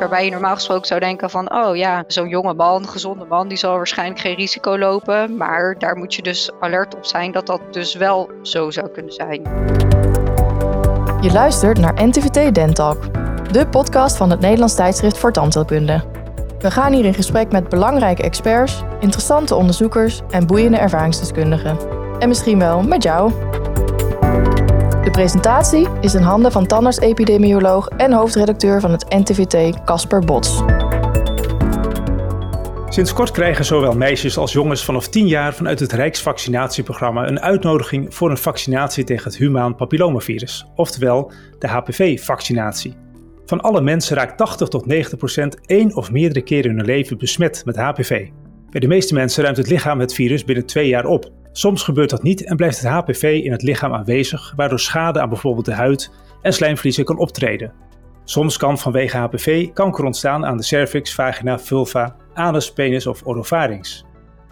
Waarbij je normaal gesproken zou denken van, oh ja, zo'n jonge man, gezonde man, die zal waarschijnlijk geen risico lopen. Maar daar moet je dus alert op zijn dat dat dus wel zo zou kunnen zijn. Je luistert naar NTVT Dentalk, de podcast van het Nederlands tijdschrift voor tandheelkunde. We gaan hier in gesprek met belangrijke experts, interessante onderzoekers en boeiende ervaringsdeskundigen. En misschien wel met jou. De presentatie is in handen van tandarts-epidemioloog en hoofdredacteur van het NTVT, Casper Bots. Sinds kort krijgen zowel meisjes als jongens vanaf 10 jaar vanuit het Rijksvaccinatieprogramma een uitnodiging voor een vaccinatie tegen het humaan papillomavirus, oftewel de HPV-vaccinatie. Van alle mensen raakt 80 tot 90 procent één of meerdere keren in hun leven besmet met HPV. Bij de meeste mensen ruimt het lichaam het virus binnen twee jaar op. Soms gebeurt dat niet en blijft het HPV in het lichaam aanwezig, waardoor schade aan bijvoorbeeld de huid en slijmvliezen kan optreden. Soms kan vanwege HPV kanker ontstaan aan de cervix, vagina, vulva, anus, penis of oropharynx.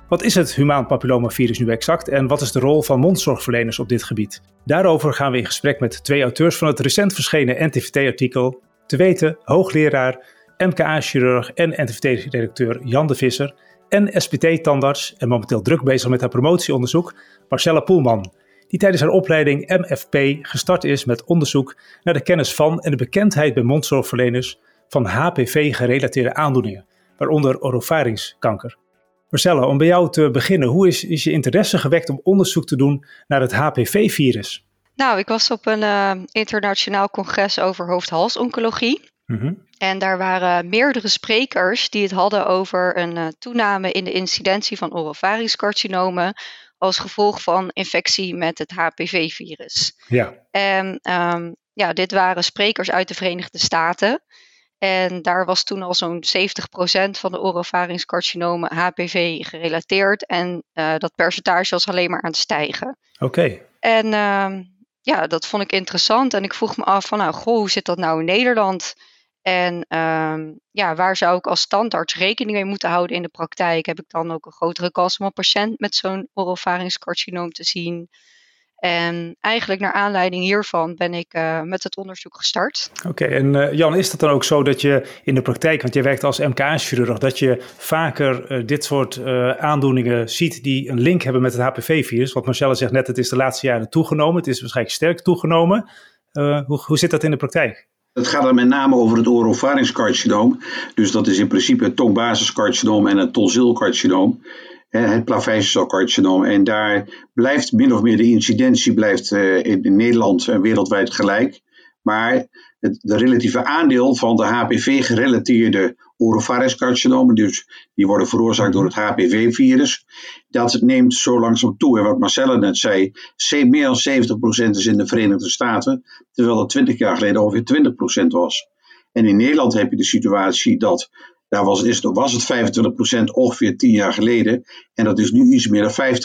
Wat is het humaan papillomavirus nu exact en wat is de rol van mondzorgverleners op dit gebied? Daarover gaan we in gesprek met twee auteurs van het recent verschenen NTVT-artikel, te weten hoogleraar, MKA-chirurg en NTVT-redacteur Jan de Visser en SPT-tandarts en momenteel druk bezig met haar promotieonderzoek Marcella Poelman, die tijdens haar opleiding MFP gestart is met onderzoek naar de kennis van en de bekendheid bij mondzorgverleners van HPV-gerelateerde aandoeningen, waaronder oropharynxkanker. Marcella, om bij jou te beginnen, hoe is, is je interesse gewekt om onderzoek te doen naar het HPV-virus? Nou, ik was op een uh, internationaal congres over hoofd-halsoncologie. Mm En daar waren meerdere sprekers die het hadden over een uh, toename in de incidentie van oropharynxcarcinomen als gevolg van infectie met het HPV-virus. Ja. En um, ja, dit waren sprekers uit de Verenigde Staten. En daar was toen al zo'n 70% van de oropharynxcarcinomen HPV gerelateerd. En uh, dat percentage was alleen maar aan het stijgen. Oké. Okay. En uh, ja, dat vond ik interessant. En ik vroeg me af van, nou, goh, hoe zit dat nou in Nederland? En um, ja, waar zou ik als standaard rekening mee moeten houden in de praktijk? Heb ik dan ook een grotere kans om een patiënt met zo'n oropharynxcarcinoom te zien? En eigenlijk naar aanleiding hiervan ben ik uh, met het onderzoek gestart. Oké, en uh, Jan, is dat dan ook zo dat je in de praktijk, want jij werkt als MK-chirurg, dat je vaker uh, dit soort aandoeningen ziet die een link hebben met het HPV-virus? Want Marcella zegt net, het is de laatste jaren toegenomen, het is waarschijnlijk sterk toegenomen. hoe, hoe zit dat in de praktijk? Het gaat er met name over het oropharynxcarcinoom. Dus dat is in principe het tongbasiscarcinoom en het tonsilcarcinoom het plaveiselcarcinoom. En daar blijft min of meer de incidentie blijft, uh, in, Nederland en wereldwijd gelijk. Maar het de relatieve aandeel van de HPV-gerelateerde oropharynxcarcinomen, dus die worden veroorzaakt door het HPV-virus, dat neemt zo langzaam toe. En wat Marcella net zei, meer dan 70% is in de Verenigde Staten, terwijl dat 20 jaar geleden ongeveer 20% was. En in Nederland heb je de situatie dat daar was, is, was het 25% ongeveer 10 jaar geleden. En dat is nu iets meer dan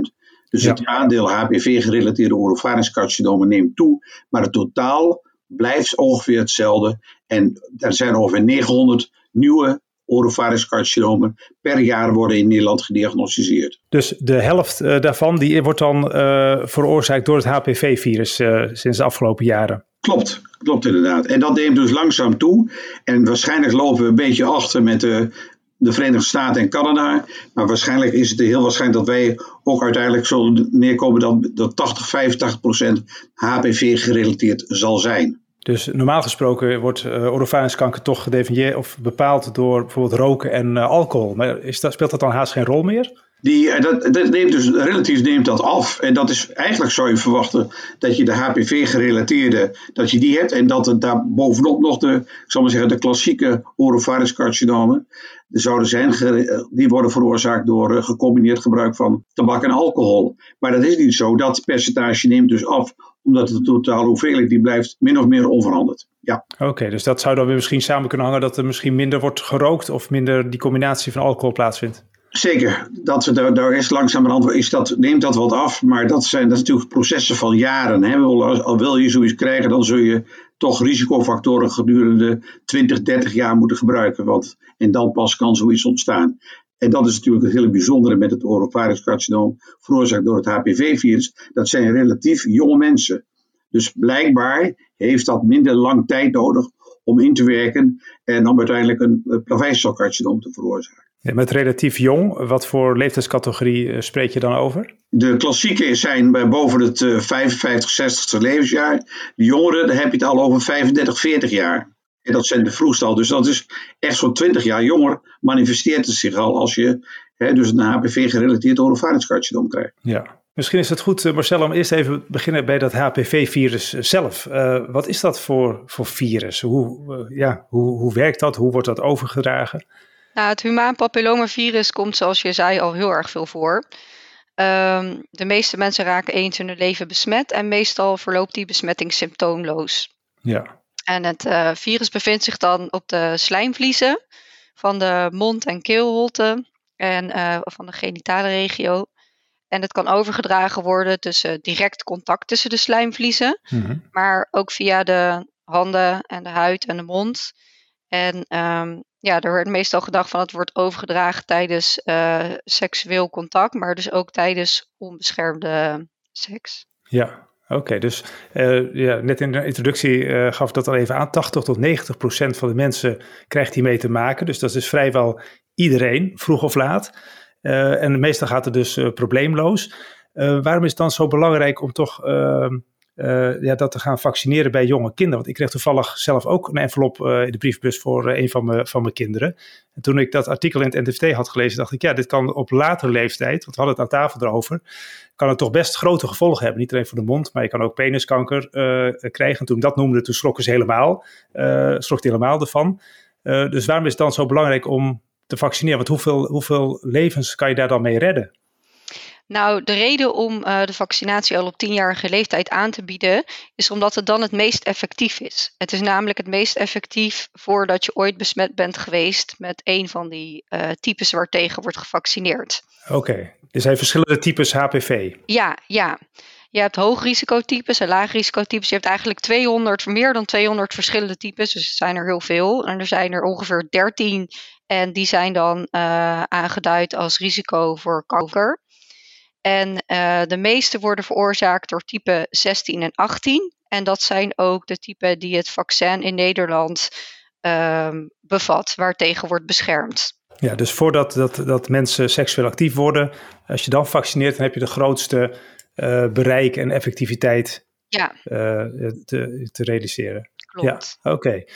50%. Dus het aandeel HPV-gerelateerde oropharynxcarcinomen neemt toe. Maar het totaal blijft ongeveer hetzelfde. En er zijn ongeveer 900 nieuwe oropharynxcarcinomen per jaar worden in Nederland gediagnosticeerd. Dus de helft uh, daarvan die wordt dan uh, veroorzaakt door het HPV-virus uh, eh, sinds de afgelopen jaren? Klopt, klopt inderdaad. En dat neemt dus langzaam toe. En waarschijnlijk lopen we een beetje achter met de, de Verenigde Staten en Canada. Maar waarschijnlijk is het heel waarschijnlijk dat wij ook uiteindelijk zullen neerkomen dat, dat 80, 85 procent HPV gerelateerd zal zijn. Dus normaal gesproken wordt uh, toch gedefinieerd of bepaald door bijvoorbeeld roken en uh, alcohol. Maar is speelt dat dan haast geen rol meer? Die, eh, dat, dat neemt dus relatief neemt dat af. En dat is eigenlijk zou je verwachten dat je de HPV-gerelateerde, dat je die hebt. En dat er daar bovenop nog de, ik zal maar zeggen, de klassieke oropharynxcarcinomen zouden zijn. Die worden veroorzaakt door uh, gecombineerd gebruik van tabak en alcohol. Maar dat is niet zo. Dat percentage neemt dus af, omdat de totale hoeveelheid die blijft min of meer onveranderd. Ja. Oké, dus dat zou dan weer misschien samen kunnen hangen dat er misschien minder wordt gerookt of minder die combinatie van alcohol plaatsvindt. Zeker, dat, daar, daar is langzamerhand is dat, neemt dat wat af, maar dat zijn, dat natuurlijk processen van jaren. Hè. Al, wil je zoiets krijgen, dan zul je toch risicofactoren gedurende 20, 30 jaar moeten gebruiken. Want, en dan pas kan zoiets ontstaan. En dat is natuurlijk het hele bijzondere met het oropharynxcarcinoom, veroorzaakt door het HPV-virus. Dat zijn relatief jonge mensen. Dus blijkbaar heeft dat minder lang tijd nodig om in te werken en dan uiteindelijk een plaveisselcarcinoom te veroorzaken. Met relatief jong, wat voor leeftijdscategorie spreek je dan over? De klassieken zijn bij boven het 55, 60ste levensjaar. De jongeren, daar heb je het al over 35, 40 jaar. En dat zijn de vroegste al. Dus dat is echt zo'n 20 jaar jonger manifesteert het zich al als je hè, dus een HPV-gerelateerd orovaringscarcinoom krijgt. Ja, Misschien is het goed, eh, Marcel, om eerst even beginnen bij dat HPV-virus zelf. Uh, wat is dat voor, voor virus? Hoe, uh, ja, hoe, hoe werkt dat? Hoe wordt dat overgedragen? Nou, het humaan papillomavirus komt, zoals je zei, al heel erg veel voor. Um, de meeste mensen raken eens in hun leven besmet en meestal verloopt die besmetting symptoomloos. Ja. En het uh, virus bevindt zich dan op de slijmvliezen van de mond- en keelholte en uh, van de genitale regio. En het kan overgedragen worden tussen direct contact tussen de slijmvliezen, mm-hmm. maar ook via de handen en de huid en de mond. En um, ja, er wordt meestal gedacht van het wordt overgedragen tijdens uh, seksueel contact, maar dus ook tijdens onbeschermde seks. Ja, Oké, dus uh, ja, net in de introductie uh, gaf dat al even aan. 80 tot 90 procent van de mensen krijgt hiermee te maken. Dus dat is vrijwel iedereen, vroeg of laat. Uh, en meestal gaat het dus probleemloos. waarom is het dan zo belangrijk om toch ehm, uh, ja, dat te gaan vaccineren bij jonge kinderen. Want ik kreeg toevallig zelf ook een envelop uh, in de briefbus voor uh, een van, me, van mijn kinderen. En toen ik dat artikel in het NTFT had gelezen, dacht ik, ja, dit kan op latere leeftijd, want we hadden het aan tafel erover, kan het toch best grote gevolgen hebben. Niet alleen voor de mond, maar je kan ook peniskanker krijgen. En toen dat noemde, toen schrokken ze helemaal, schrok helemaal ervan. dus waarom is het dan zo belangrijk om te vaccineren? Want hoeveel, hoeveel levens kan je daar dan mee redden? Nou, de reden om uh, de vaccinatie al op tienjarige leeftijd aan te bieden, is omdat het dan het meest effectief is. Het is namelijk het meest effectief voordat je ooit besmet bent geweest met een van die uh, types waartegen wordt gevaccineerd. Oké, okay. er zijn verschillende types HPV. Ja, ja. Je hebt hoogrisicotypes en laagrisicotypes. Je hebt eigenlijk 200, meer dan 200 verschillende types. Dus er zijn er heel veel. En er zijn er ongeveer 13. En die zijn dan uh, aangeduid als risico voor kanker. En uh, de meeste worden veroorzaakt door type 16 en 18. En dat zijn ook de typen die het vaccin in Nederland uh, bevat, waartegen wordt beschermd. Ja, dus voordat dat, dat mensen seksueel actief worden, als je dan vaccineert, dan heb je de grootste uh, bereik en effectiviteit ja. Eh, te, te realiseren. Klopt. Ja, oké. Okay.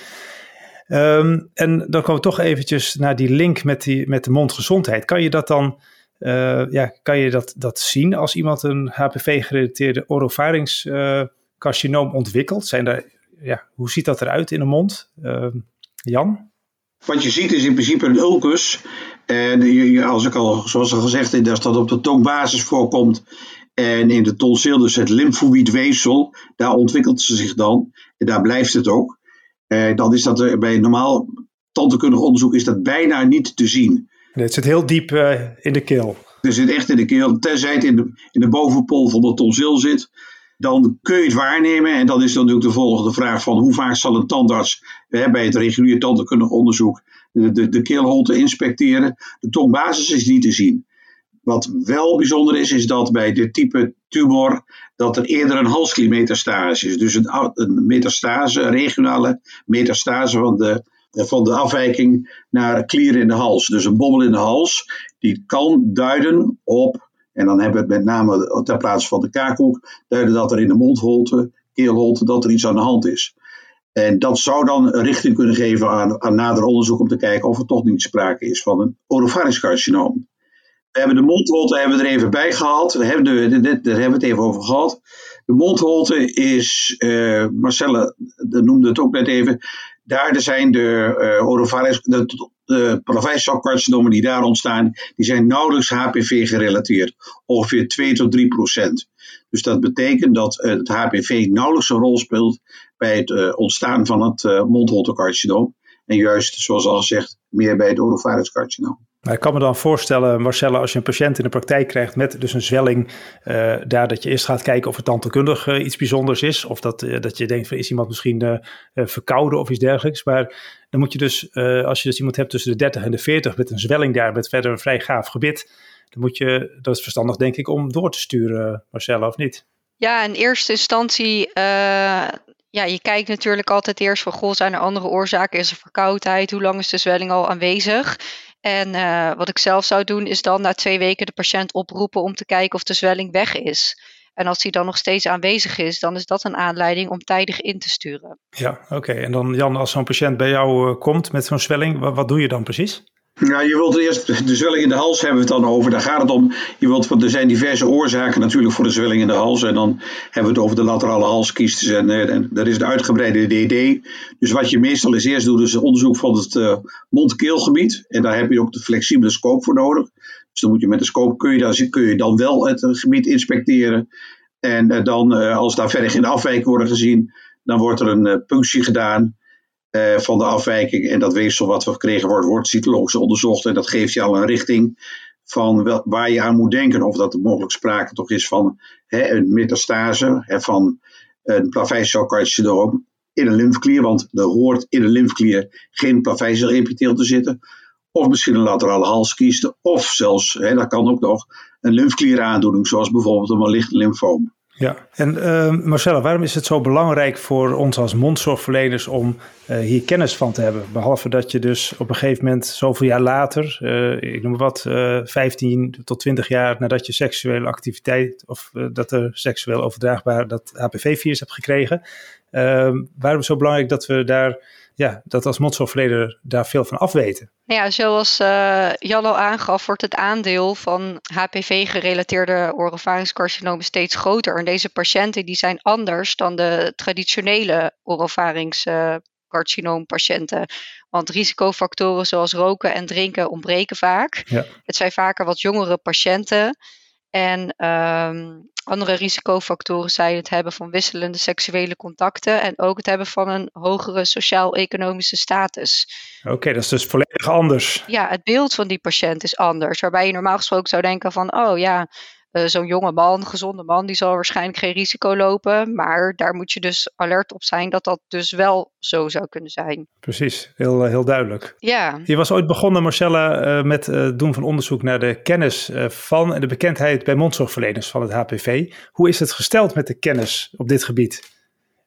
Um, en dan komen we toch eventjes naar die link met, die, met de mondgezondheid. Kan je dat dan uh, ja, kan je dat, dat zien als iemand een HPV-gerelateerde orovaringscarcinoom uh, ontwikkelt? Zijn er, ja, hoe ziet dat eruit in de mond? Uh, Jan? Wat je ziet is in principe een ulcus. En je, als ik al, zoals al gezegd, is dat op de tongbasis voorkomt. En in de tonsil, dus het lymfoïdweefsel, daar ontwikkelt ze zich dan. En daar blijft het ook. Dan is dat bij normaal tandheelkundig onderzoek is dat bijna niet te zien. Het zit heel diep uh, in de keel. Het zit echt in de keel. Tenzij het in de, in de bovenpol van de tonsil zit, dan kun je het waarnemen. En dan is dan natuurlijk de volgende vraag van hoe vaak zal een tandarts hè, bij het regulier tandheelkundig onderzoek de, de, de keelholte inspecteren. De tongbasis is niet te zien. Wat wel bijzonder is, is dat bij dit type tumor dat er eerder een halskliermetastase is. Dus een, een metastase, een regionale metastase van de van de afwijking naar klier in de hals. Dus een bobbel in de hals, die kan duiden op, en dan hebben we het met name ter plaatse van de kaakhoek, duiden dat er in de mondholte, keelholte, dat er iets aan de hand is. En dat zou dan richting kunnen geven aan, aan nader onderzoek om te kijken of er toch niet sprake is van een oropharynx-carcinoom. We hebben de mondholte hebben we er even bij gehaald. We hebben daar hebben we het even over gehad. De mondholte is, uh, Marcelle noemde het ook net even, daar zijn de uh, de, de die daar ontstaan, die zijn nauwelijks HPV gerelateerd. Ongeveer 2 tot 3 procent. Dus dat betekent dat uh, het HPV nauwelijks een rol speelt bij het uh, ontstaan van het uh, mondholtecarcinoom. En juist, zoals al gezegd, meer bij het orofariscarcinoom. Maar ik kan me dan voorstellen, Marcella, als je een patiënt in de praktijk krijgt met dus een zwelling, uh, daar dat je eerst gaat kijken of het tandheelkundig uh, iets bijzonders is. Of dat, uh, dat je denkt, van, is iemand misschien verkouden of iets dergelijks. Maar dan moet je dus, als je dus iemand hebt tussen de 30 en de 40 met een zwelling daar, met verder een vrij gaaf gebit. Dan moet je, dat is verstandig denk ik, om door te sturen, Marcella, of niet? Ja, in eerste instantie Ja, je kijkt natuurlijk altijd eerst van, goh, zijn er andere oorzaken? Is er verkoudheid? Hoe lang is de zwelling al aanwezig? En uh, wat ik zelf zou doen, is dan na twee weken de patiënt oproepen om te kijken of de zwelling weg is. En als die dan nog steeds aanwezig is, dan is dat een aanleiding om tijdig in te sturen. Ja, oké. En dan Jan, als zo'n patiënt bij jou uh, komt met zo'n zwelling, wat, wat doe je dan precies? Ja, je wilt eerst de zwelling in de hals hebben we het dan over. Daar gaat het om. Je wilt, want er zijn diverse oorzaken natuurlijk voor de zwelling in de hals. En dan hebben we het over de laterale halskiestes. En, eh, dat is de uitgebreide DD. Dus wat je meestal is eerst doet, is onderzoek van het uh, mond-keelgebied. En daar heb je ook de flexibele scope voor nodig. Dus dan moet je met de scope, kun je, dan, kun je dan wel het gebied inspecteren. En dan, als daar verder geen afwijking worden gezien, dan wordt er een punctie gedaan. Uh, van de afwijking. En dat weefsel wat we gekregen wordt, wordt cytologisch onderzocht. En dat geeft je al een richting van wel, waar je aan moet denken. Of dat er mogelijk sprake toch is van hè, een metastase, hè, van een plaveiselcarcinoom in een lymfeklier. Want er hoort in een lymfeklier geen plaveiselepitheel te zitten. Of misschien een laterale halskieste. Of zelfs, hè, dat kan ook nog, een lymfeklieraandoening. Zoals bijvoorbeeld een licht lymfoom. Ja, en uh, Marcella, waarom is het zo belangrijk voor ons als mondzorgverleners om uh, hier kennis van te hebben? Behalve dat je dus op een gegeven moment, zoveel jaar later, uh, ik noem wat, 15 tot 20 jaar nadat je seksuele activiteit of dat er seksueel overdraagbaar dat HPV-virus hebt gekregen, ehm, waarom is het zo belangrijk dat we daar ja, dat als mondzorgverlener daar veel van afweten. Ja, zoals uh, Jan al aangaf, wordt het aandeel van HPV-gerelateerde orovaringscarcinomen steeds groter. En deze patiënten die zijn anders dan de traditionele orovaringscarcinoompatiënten. Want risicofactoren zoals roken en drinken ontbreken vaak. Ja. Het zijn vaker wat jongere patiënten. En um, andere risicofactoren zijn het hebben van wisselende seksuele contacten en ook het hebben van een hogere sociaal-economische status. Oké, dat is dus volledig anders. Ja, het beeld van die patiënt is anders. Waarbij je normaal gesproken zou denken van, oh ja, uh, zo'n jonge man, gezonde man, die zal waarschijnlijk geen risico lopen. Maar daar moet je dus alert op zijn dat dat dus wel zo zou kunnen zijn. Precies, heel, eh, heel duidelijk. Ja. Je was ooit begonnen, Marcella, uh, met het doen van onderzoek naar de kennis van en de bekendheid bij mondzorgverleners van het HPV. Hoe is het gesteld met de kennis op dit gebied?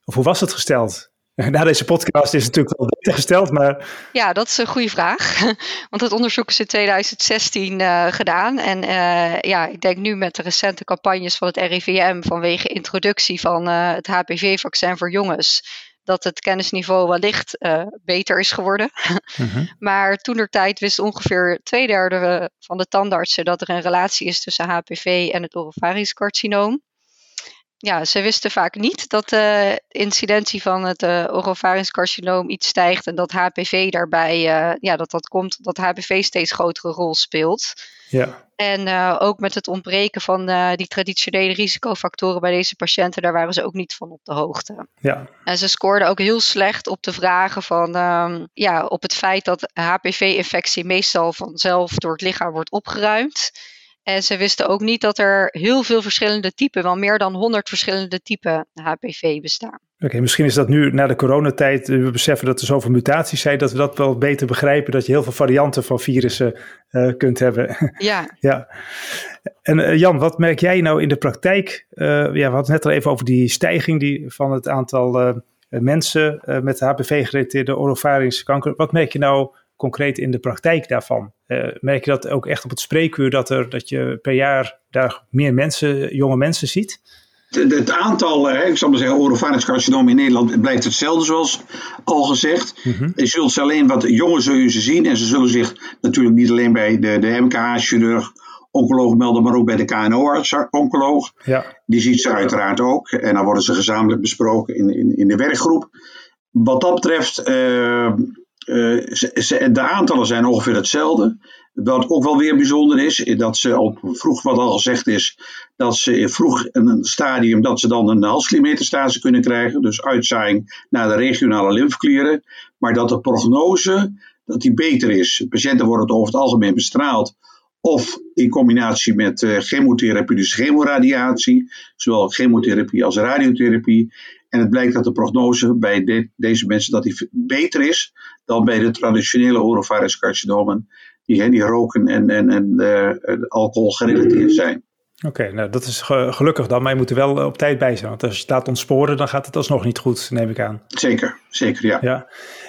Of hoe was het gesteld? Na deze podcast is het natuurlijk wel beter gesteld, maar... Ja, dat is een goede vraag. Want het onderzoek is in 2016 uh, gedaan. En uh, ja, ik denk nu met de recente campagnes van het RIVM vanwege introductie van uh, het HPV-vaccin voor jongens, dat het kennisniveau wellicht beter is geworden. -hmm. maar toen der tijd wist ongeveer twee derde van de tandartsen dat er een relatie is tussen HPV en het orovaringscarcinoom ja, ze wisten vaak niet dat de incidentie van het uh, orovaringscarcinoom iets stijgt en dat HPV daarbij, uh, ja, dat dat komt, dat HPV steeds grotere rol speelt. Ja. En uh, ook met het ontbreken van die traditionele risicofactoren bij deze patiënten, daar waren ze ook niet van op de hoogte. Ja. En ze scoorden ook heel slecht op de vragen van, um, ja, op het feit dat HPV-infectie meestal vanzelf door het lichaam wordt opgeruimd. En ze wisten ook niet dat er heel veel verschillende typen, wel meer dan 100 verschillende typen HPV bestaan. Oké, okay, misschien is dat nu na de coronatijd, we beseffen dat er zoveel mutaties zijn, dat we dat wel beter begrijpen, dat je heel veel varianten van virussen uh, kunt hebben. Ja. ja. En uh, Jan, wat merk jij nou in de praktijk? Uh, ja, we hadden het net al even over die stijging die, van het aantal mensen met HPV-gerelateerde orovaringskanker. Wat merk je nou concreet in de praktijk daarvan? Uh, merk je dat ook echt op het spreekuur dat, er, dat je per jaar daar meer mensen, jonge mensen ziet? Het, het aantal, hè, ik zal maar zeggen, orovaringscarcinomen in Nederland blijft hetzelfde zoals al gezegd. Mm -hmm. Je zult ze alleen wat jonger zullen ze zien en ze zullen zich natuurlijk niet alleen bij de, de MKH-chirurg oncoloog melden, maar ook bij de KNO-oncoloog. Ja. Die ziet ze uiteraard ook. En dan worden ze gezamenlijk besproken in, in, in de werkgroep. Wat dat betreft, uh, ze, de aantallen zijn ongeveer hetzelfde. Wat ook wel weer bijzonder is, dat ze op vroeg, wat al gezegd is, dat ze in vroeg een stadium dat ze dan een halsklimetastase kunnen krijgen, dus uitzaaiing naar de regionale lymfeklieren, maar dat de prognose dat die beter is. Patiënten worden over het algemeen bestraald of in combinatie met uh, chemotherapie, dus chemoradiatie, zowel chemotherapie als radiotherapie. En het blijkt dat de prognose bij de, deze mensen dat die beter is dan bij de traditionele orovaringscarcinomen, die, die roken en, en, en uh, alcohol gerelateerd zijn. Oké, nou dat is gelukkig dan, maar je moet er wel op tijd bij zijn. Want als je het laat ontsporen, dan gaat het alsnog niet goed, neem ik aan. Zeker, zeker, ja. ja.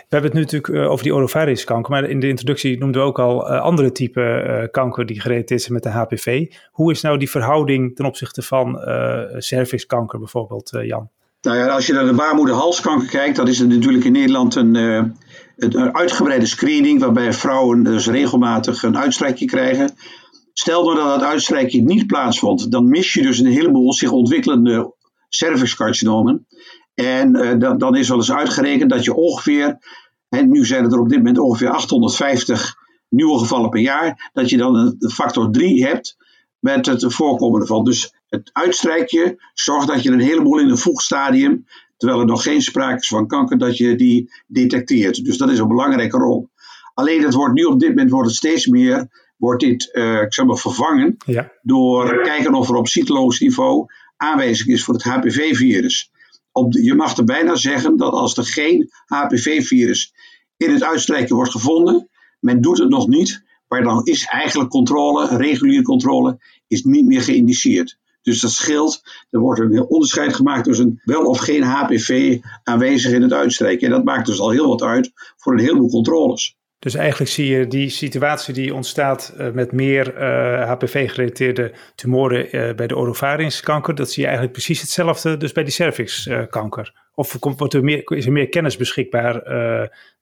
We hebben het nu natuurlijk eh, over die orovariuskanker, maar in de introductie noemden we ook al uh, andere typen uh, kanker die gerelateerd zijn met de HPV. Hoe is nou die verhouding ten opzichte van cervixkanker bijvoorbeeld, Jan? Nou ja, als je naar de baarmoederhalskanker kijkt, dan is er natuurlijk in Nederland een, een uitgebreide screening waarbij vrouwen dus regelmatig een uitstrijkje krijgen. Stel nou dat het uitstrijkje niet plaatsvond, dan mis je dus een heleboel zich ontwikkelende cervixcarcinomen. En uh, dan, dan is wel eens uitgerekend dat je ongeveer, en nu zijn er op dit moment ongeveer 850 nieuwe gevallen per jaar, dat je dan een factor 3 hebt met het voorkomen ervan. Dus het uitstrijkje zorgt dat je een heleboel in een vroeg stadium, terwijl er nog geen sprake is van kanker, dat je die detecteert. Dus dat is een belangrijke rol. Alleen het wordt nu op dit moment wordt het steeds meer wordt dit uh, ik zeg maar, vervangen ja. door kijken of er op cytologisch niveau aanwijzing is voor het HPV-virus. Je mag er bijna zeggen dat als er geen HPV-virus in het uitstrijken wordt gevonden, men doet het nog niet, maar dan is eigenlijk controle, reguliere controle, is niet meer geïndiceerd. Dus dat scheelt. Er wordt een onderscheid gemaakt tussen wel of geen HPV aanwezig in het uitstrijken. En dat maakt dus al heel wat uit voor een heleboel controles. Dus eigenlijk zie je die situatie die ontstaat uh, met meer uh, eh, HPV-gerelateerde tumoren uh, bij de orovaringskanker, dat zie je eigenlijk precies hetzelfde dus bij die cervixkanker. of komt, wordt er meer, is er meer kennis beschikbaar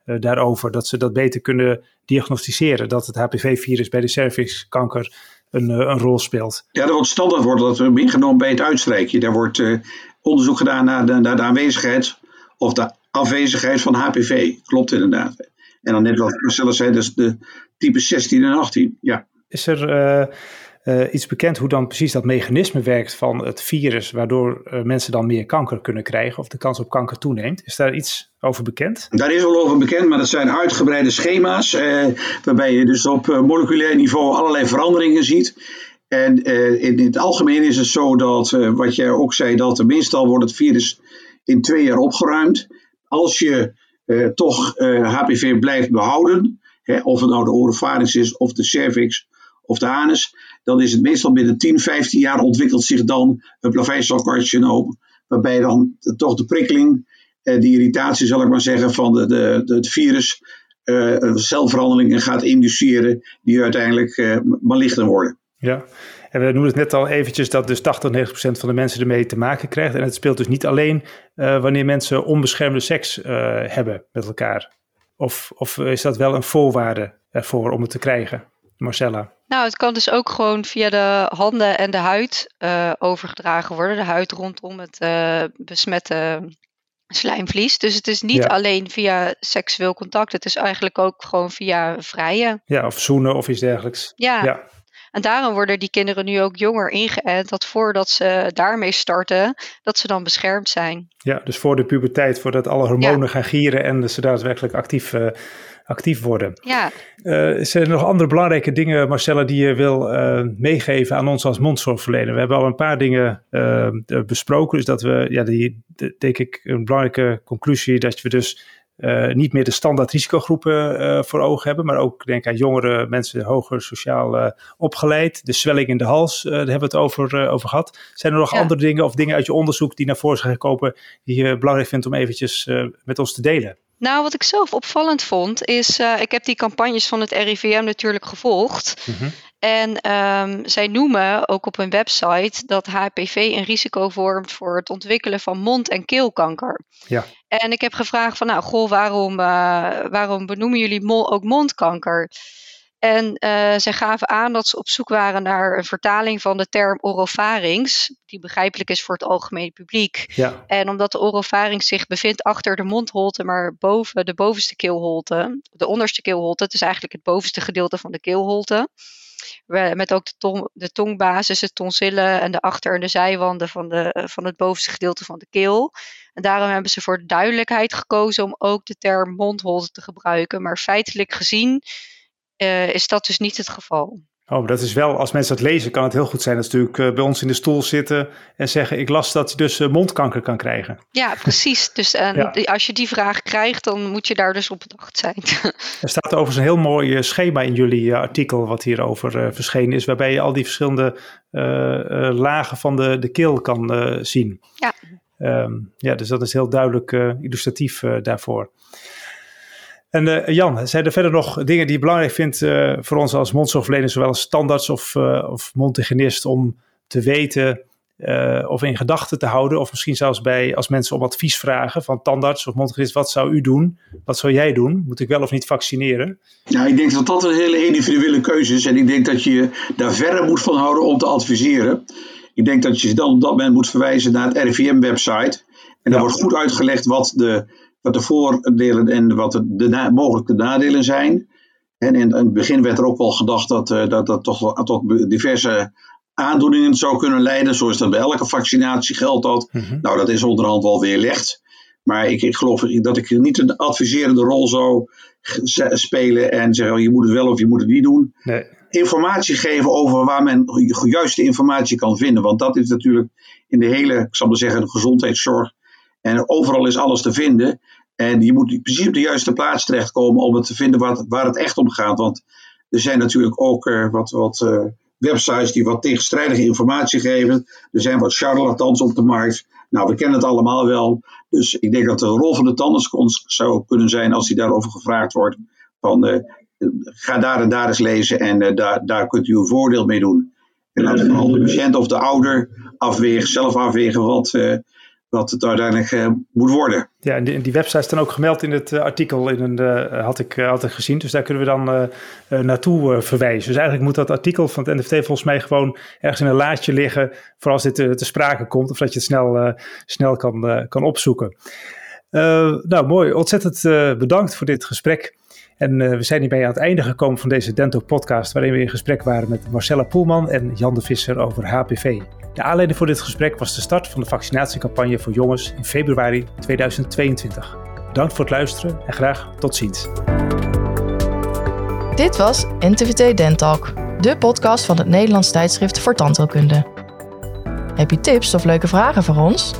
daarover, dat ze dat beter kunnen diagnosticeren, dat het HPV-virus bij de cervixkanker een, een rol speelt? Ja, er wordt standaard wordt dat ingenomen bij het uitstrijkje. Daar wordt onderzoek gedaan naar de, naar de aanwezigheid of de afwezigheid van HPV. Klopt inderdaad. En dan net wat Marcella zei, dus de type 16 en 18. Ja. Is er uh, uh, iets bekend hoe dan precies dat mechanisme werkt van het virus, waardoor uh, mensen dan meer kanker kunnen krijgen of de kans op kanker toeneemt? Is daar iets over bekend? Daar is wel over bekend, maar dat zijn uitgebreide schema's, waarbij je dus op moleculair niveau allerlei veranderingen ziet. En in, in, het algemeen is het zo dat, wat jij ook zei, dat meestal wordt het virus in twee jaar opgeruimd. Als je uh, toch uh, eh, HPV blijft behouden, hè, of het nou de orofarinx is, of de cervix, of de anus, dan is het meestal binnen 10, 15 jaar ontwikkeld zich dan een plaveiselcarcinoom, waarbij dan toch de prikkeling, uh, de irritatie zal ik maar zeggen, van de, de, het virus celveranderingen gaat induceren die uiteindelijk maligner worden. Ja, en we noemden het net al eventjes dat dus 80, 90 procent van de mensen ermee te maken krijgt. En het speelt dus niet alleen uh, wanneer mensen onbeschermde seks uh, hebben met elkaar. Of, of is dat wel een voorwaarde ervoor om het te krijgen? Marcella? Nou, het kan dus ook gewoon via de handen en de huid uh, overgedragen worden. De huid rondom het besmette slijmvlies. Dus het is niet ja. alleen via seksueel contact. Het is eigenlijk ook gewoon via vrije. Ja, of zoenen of iets dergelijks. Ja. ja. En daarom worden die kinderen nu ook jonger ingeënt, dat voordat ze daarmee starten, dat ze dan beschermd zijn. Ja, dus voor de puberteit, voordat alle hormonen gaan gieren en ze daadwerkelijk actief, uh, actief worden. Ja. Uh, zijn er nog andere belangrijke dingen, Marcella, die je wil uh, meegeven aan ons als mondzorgverlener? We hebben al een paar dingen besproken, dus dat we, ja, die, de, denk ik, een belangrijke conclusie, dat we dus niet meer de standaard risicogroepen uh, voor ogen hebben, maar ook denk aan jongere mensen, hoger sociaal uh, opgeleid. De zwelling in de hals, daar hebben we het over, over gehad. Zijn er nog ja. andere dingen of dingen uit je onderzoek die naar voren zijn gekomen die je belangrijk vindt om eventjes met ons te delen? Nou, wat ik zelf opvallend vond, is, ik heb die campagnes van het RIVM natuurlijk gevolgd. Mm -hmm. En um, zij noemen ook op hun website dat HPV een risico vormt voor het ontwikkelen van mond- en keelkanker. Ja. En ik heb gevraagd van, nou, goh, waarom, uh, waarom benoemen jullie mo ook mondkanker? En uh, zij gaven aan dat ze op zoek waren naar een vertaling van de term orofarinx, die begrijpelijk is voor het algemene publiek. Ja. En omdat de orofarinx zich bevindt achter de mondholte, maar boven de bovenste keelholte, de onderste keelholte, het is eigenlijk het bovenste gedeelte van de keelholte met ook de, tong, de tongbasis, de tonsillen en de achter- en de zijwanden van, de, eh, van het bovenste gedeelte van de keel. En daarom hebben ze voor de duidelijkheid gekozen om ook de term mondholte te gebruiken. Maar feitelijk gezien uh, is dat dus niet het geval. Oh, dat is wel, als mensen dat lezen, kan het heel goed zijn. Dat ze natuurlijk uh, bij ons in de stoel zitten en zeggen: Ik las dat je dus uh, mondkanker kan krijgen. Ja, precies. Dus ja. als je die vraag krijgt, dan moet je daar dus op bedacht zijn. er staat overigens een heel mooi schema in jullie artikel, wat hierover verschenen is, waarbij je al die verschillende lagen van de, de keel kan zien. Ja. Um, ja, dus dat is heel duidelijk illustratief daarvoor. En uh, Jan, zijn er verder nog dingen die je belangrijk vindt uh, voor ons als mondzorgverlener, zowel als standaards of, uh, of mondhygiënist, om te weten of in gedachten te houden, of misschien zelfs bij als mensen om advies vragen van tandarts of mondhygiënist, wat zou u doen? Wat zou jij doen? Moet ik wel of niet vaccineren? Ja, ik denk dat dat een hele individuele keuze is en ik denk dat je daar verder moet van houden om te adviseren. Ik denk dat je dan op dat moment moet verwijzen naar het RIVM-website. En daar wordt goed uitgelegd wat de wat de voordelen en wat de, de mogelijke nadelen zijn. En in, het begin werd er ook wel gedacht dat uh, dat, dat toch tot diverse aandoeningen zou kunnen leiden, zoals dat bij elke vaccinatie geldt dat. Mhm. Nou, dat is onderhand wel weerlegd. Maar ik, ik geloof dat ik niet een adviserende rol zou spelen en zeggen: je moet het wel of je moet het niet doen. Nee. Informatie geven over waar men juiste informatie kan vinden. Want dat is natuurlijk in de hele, ik zal maar zeggen, de gezondheidszorg en overal is alles te vinden. En je moet precies op de juiste plaats terechtkomen om het te vinden wat, waar het echt om gaat. Want er zijn natuurlijk ook uh, wat, wat uh, websites die wat tegenstrijdige informatie geven. Er zijn wat charlatans op de markt. Nou, we kennen het allemaal wel. Dus ik denk dat de rol van de tandarts zou kunnen zijn als die daarover gevraagd wordt. Van uh, ga daar en daar eens lezen en daar, daar kunt u een voordeel mee doen. En laat vooral de patiënt of de ouder afwegen, zelf afwegen wat, wat het uiteindelijk uh, moet worden. Ja, en die, website staan ook gemeld in het uh, artikel, in een, uh, had, ik, ik gezien. Dus daar kunnen we dan naartoe verwijzen. Dus eigenlijk moet dat artikel van het NFT volgens mij gewoon ergens in een laadje liggen... voor als dit te sprake komt, of dat je het snel, snel kan, kan opzoeken. nou, mooi. Ontzettend bedankt voor dit gesprek. En we zijn hierbij aan het einde gekomen van deze Dento-podcast, waarin we in gesprek waren met Marcella Poelman en Jan de Visser over HPV. De aanleiding voor dit gesprek was de start van de vaccinatiecampagne voor jongens in februari 2022. Bedankt voor het luisteren en graag tot ziens. Dit was NTVT Dentalk, de podcast van het Nederlands tijdschrift voor tandheelkunde. Heb je tips of leuke vragen voor ons?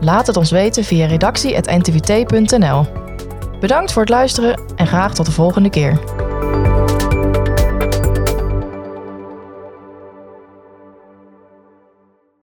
Laat het ons weten via redactie.ntvt.nl. Bedankt voor het luisteren en graag tot de volgende keer.